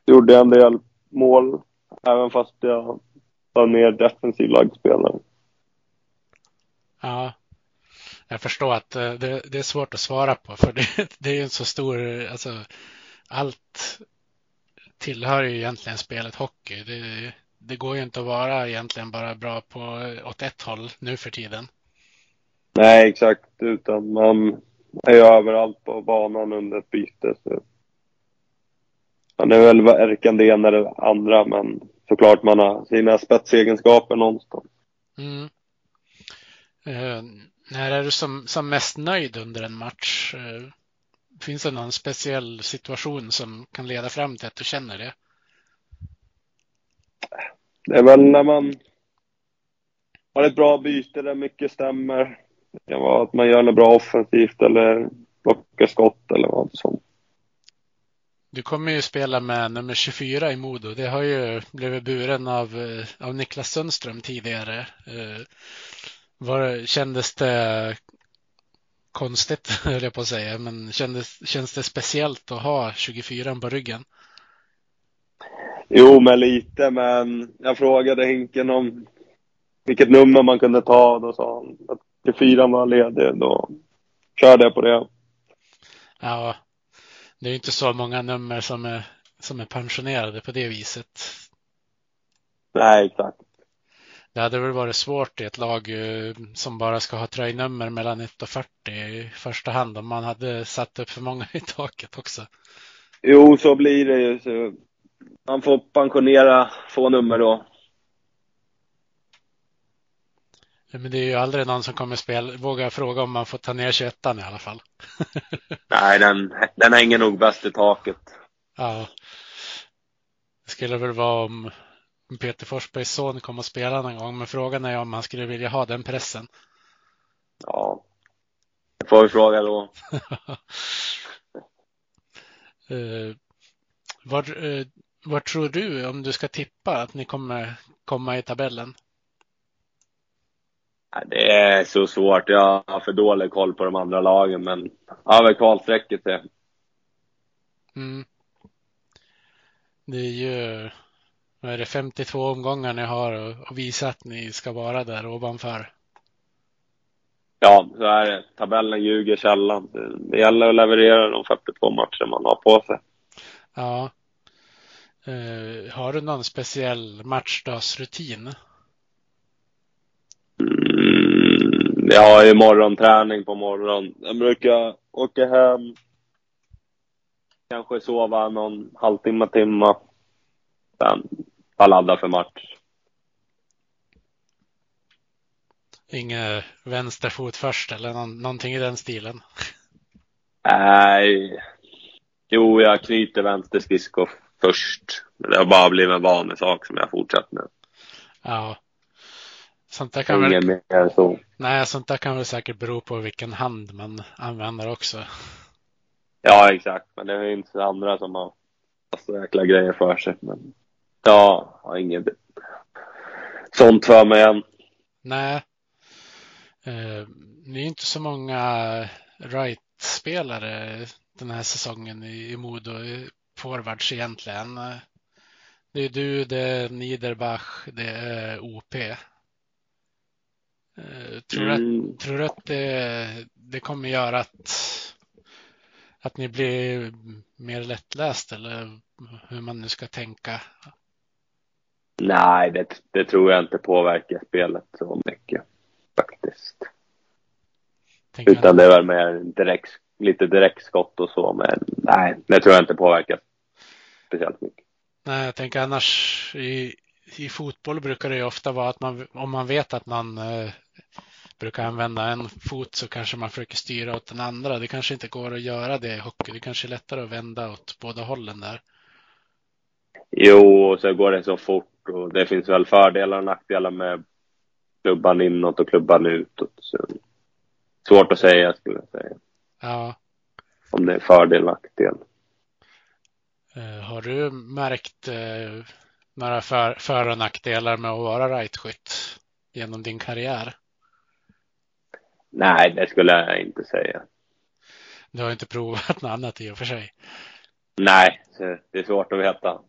gjorde jag en del mål, även fast jag var mer defensiv lagspelare. Ja, jag förstår att eh, det, det, är svårt att svara på för det, det är en så stor, alltså allt tillhör ju egentligen spelet hockey. Det, det går ju inte att vara egentligen bara bra på åt ett håll nu för tiden. Nej, exakt, utan man är ju överallt på banan under ett byte. Så. Man är väl varken det ena eller det andra, men såklart man har sina spetsegenskaper någonstans. Mm. Uh, när är du som, som mest nöjd under en match? Uh, finns det någon speciell situation som kan leda fram till att du känner det? Det är väl när man har ett bra byte där mycket stämmer. Det kan vara att man gör något bra offensivt eller plockar skott eller vad som. Du kommer ju spela med nummer 24 i Modo. Det har ju blivit buren av, eh, av Niklas Sundström tidigare. Eh, var, kändes det konstigt, höll jag på att säga, men kändes, känns det speciellt att ha 24 på ryggen? Jo, men lite, men jag frågade Hinken om vilket nummer man kunde ta. Då sa han att 24 var ledig. Då körde jag på det. Ja, det är inte så många nummer som är, som är pensionerade på det viset. Nej, exakt. Det hade väl varit svårt i ett lag eh, som bara ska ha tröjnummer mellan 1 och 40 i första hand om man hade satt upp för många i taket också. Jo, så blir det ju. Så man får pensionera få nummer då. Men det är ju aldrig någon som kommer spela, våga fråga om man får ta ner 21 i alla fall. Nej, den, den hänger nog bäst i taket. Ja. Det skulle väl vara om Peter Forsbergs son kom och spela någon gång, men frågan är om han skulle vilja ha den pressen. Ja, det får vi fråga då. uh, var, uh, var tror du, om du ska tippa, att ni kommer komma i tabellen? Det är så svårt. Jag har för dålig koll på de andra lagen, men över kvalstrecket det. Mm. Det är ju, vad är det, 52 omgångar ni har och visa att ni ska vara där ovanför. Ja, så är det. Tabellen ljuger sällan. Det gäller att leverera de 42 matcher man har på sig. Ja. Uh, har du någon speciell matchdagsrutin? Mm, jag har ju morgonträning på morgonen. Jag brukar åka hem, kanske sova någon halvtimme, timme. Sen ladda för match. Inget vänsterfot först eller någon, någonting i den stilen? Nej. Jo, jag knyter vänster skridsko först. Det har bara blivit en vanlig sak som jag fortsatt med. Ja. Sånt där kan Ingen väl... mer så. Nej, sånt där kan väl säkert bero på vilken hand man använder också. Ja, exakt. Men det är inte andra som har så jäkla grejer för sig. Men ja, har inget sånt för mig än. Nej. Eh, det är inte så många right-spelare den här säsongen i, i Modo, forwards egentligen. Det är du, det är Niederbach, det är OP. Eh, tror du Mm. att, tror du att det, det kommer göra att, att ni blir mer lättläst eller hur man nu ska tänka? Nej, det, det tror jag inte påverkar spelet så mycket faktiskt. Tänker Utan det är väl mer direkt, lite direktskott och så. Men nej, det tror jag inte påverkar speciellt mycket. Nej, jag tänker annars i, i fotboll brukar det ju ofta vara att man, om man vet att man eh, brukar använda en fot så kanske man försöker styra åt den andra. Det kanske inte går att göra det i hockey. Det kanske är lättare att vända åt båda hållen där. Jo, och så går det så fort och det finns väl fördelar och nackdelar med klubban inåt och klubban utåt. Så svårt att säga skulle jag säga. Ja, Om det är fördel nackdel. Eh, har du märkt eh, några för, för och nackdelar med att vara rightskytt genom din karriär? Nej, det skulle jag inte säga. Du har inte provat något annat i och för sig. Nej, det är svårt att veta.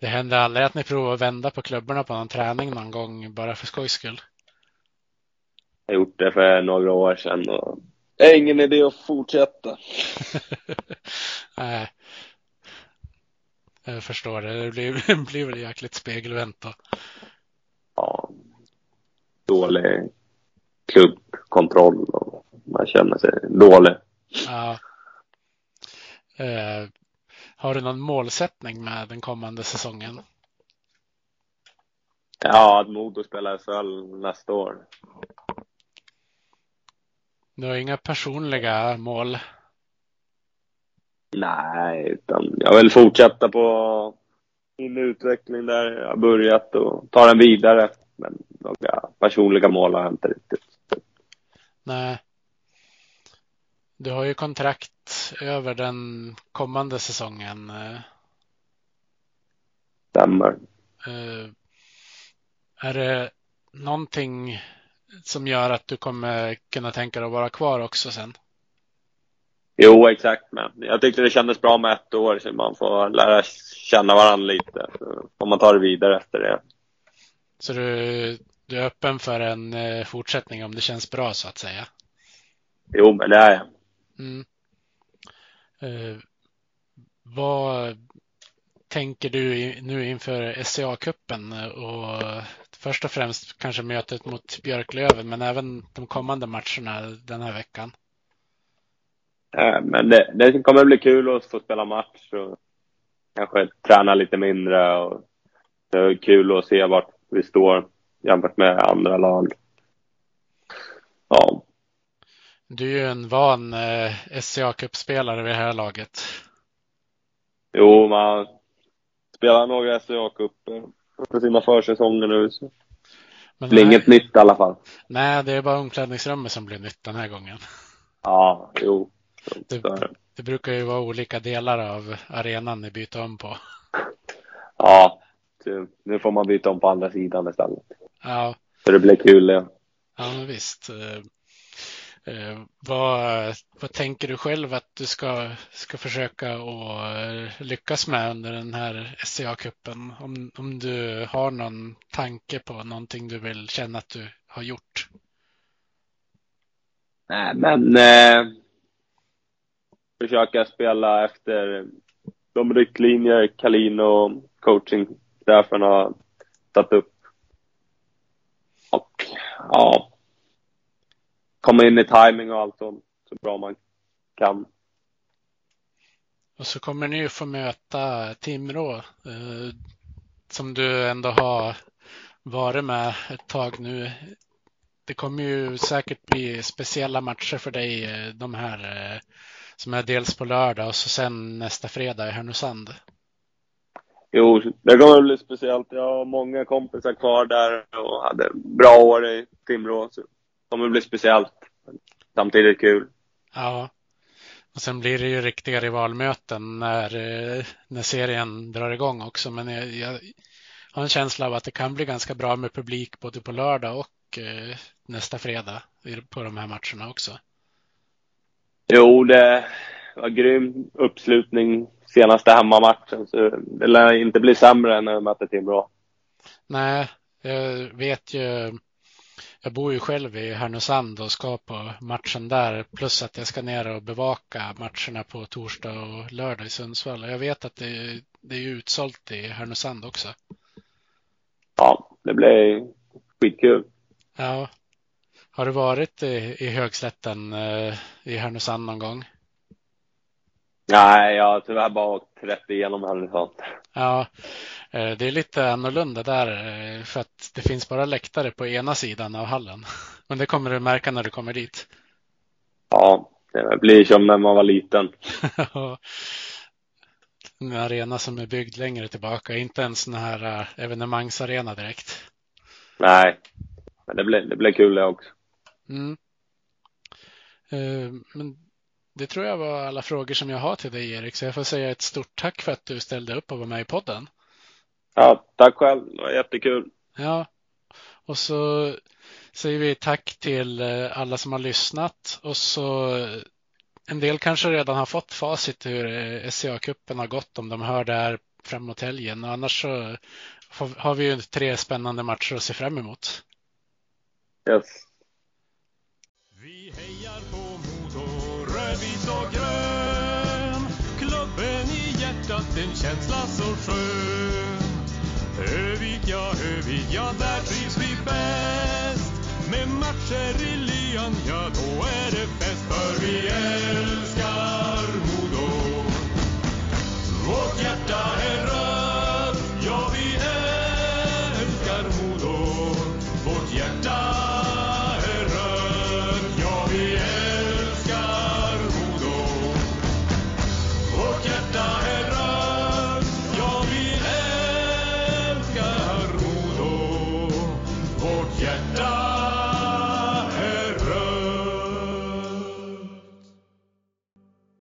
Det hände aldrig att ni provade att vända på klubborna på någon träning någon gång bara för skojs skull? Jag har gjort det för några år sedan och det är ingen idé att fortsätta. Nej. Jag förstår det. Det blir, det blir väl jäkligt spegelvänt då. Ja, dålig klubbkontroll och man känner sig dålig. Ja. Eh, har du någon målsättning med den kommande säsongen? Ja, att Modo spelar SHL nästa år. Du har inga personliga mål? Nej, utan jag vill fortsätta på min utveckling där jag har börjat och ta den vidare. Men några personliga mål har jag inte riktigt. Nej. Du har ju kontrakt över den kommande säsongen. Stämmer. eh, Är det någonting som gör att du kommer kunna tänka dig att vara kvar också sen? Jo, exakt. Men jag tyckte det kändes bra med ett år så man får lära känna varandra lite. Så får man ta det vidare efter det. Så du, du är öppen för en eh, fortsättning om det känns bra så att säga? Jo, men det är jag. Mm. Eh, vad tänker du nu inför SCA-cupen och först och främst kanske mötet mot Björklöven men även de kommande matcherna den här veckan? Eh, Men det, det kommer bli kul att få spela match och kanske träna lite mindre. Och det är kul att se vart vi står jämfört med andra lag. Ja, Du är ju en van eh, SCA-cupspelare vid det här laget. jo, man spelar några SCA-cuper för sina försäsonger nu. Så Men det blir nej, inget nytt i alla fall. nej, det är bara omklädningsrummet som blir nytt den här gången. Ja, jo. Det- det. Brukar ju vara olika delar av arenan ni byter om på. Ja, nu får man byta om på andra sidan istället. Ja, Så det blir kul ja men visst. Eh, eh, vad, vad tänker du själv att du ska, ska försöka att eh, lyckas med under den här SCA-cupen? Om, om du har någon tanke på någonting du vill känna att du har gjort? Nej, men eh, försöka spela efter de riktlinjer Kalin och coachingchefen har satt upp. Och ja, komma in i timing och allt sånt så bra man kan. Och så kommer ni ju få möta Timrå eh, som du ändå har varit med ett tag nu. Det kommer ju säkert bli speciella matcher för dig eh, de här eh, som är dels på lördag och så sen nästa fredag i Härnösand. Jo, det kommer bli speciellt. Jag har många kompisar kvar där och hade bra år i Timrå. Så det kommer bli speciellt. Samtidigt kul. Ja, Och sen blir det ju riktiga rivalmöten när, eh, när serien drar igång också. Men jag, jag har en känsla av att det kan bli ganska bra med publik både på lördag och eh, nästa fredag på de här matcherna också. Jo, det var grym uppslutning senaste hemmamatchen. Så det lär inte bli sämre än när vi mötte Timrå. Nej, jag vet ju. Jag bor ju själv i Härnösand och ska på matchen där. Plus att jag ska ner och bevaka matcherna på torsdag och lördag i Sundsvall. Jag vet att det, det är utsålt i Härnösand också. Ja, det blir skitkul. Ja. Har du varit i, i Högslätten eh, i Härnösand någon gång? Nej, jag har tyvärr bara åkt rätt igenom Härnösand. Ja, eh, det är lite annorlunda där eh, för att det finns bara läktare på ena sidan av hallen. Men det kommer du märka när du kommer dit. Ja, det blir som när man var liten. en arena som är byggd längre tillbaka, inte en sån här evenemangsarena direkt. Nej, men det blir, det blir kul det också. Mm. Men det tror jag var alla frågor som jag har till dig Erik, så jag får säga ett stort tack för att du ställde upp och var med i podden. Ja, tack själv. Det var jättekul. Ja, och så säger vi tack till eh, alla som har lyssnat och så en del kanske redan har fått facit hur eh, SCA-cupen har gått om de hör det här framåt helgen. Och annars så har vi ju tre spännande matcher att se fram emot. Yes. Vit och grön. Klubben i hjärtat, en känsla så skön. Övik, ja, Övik, ja, där trivs vi bäst. Med matcher i lyan, ja, då är det fest för vi älskar.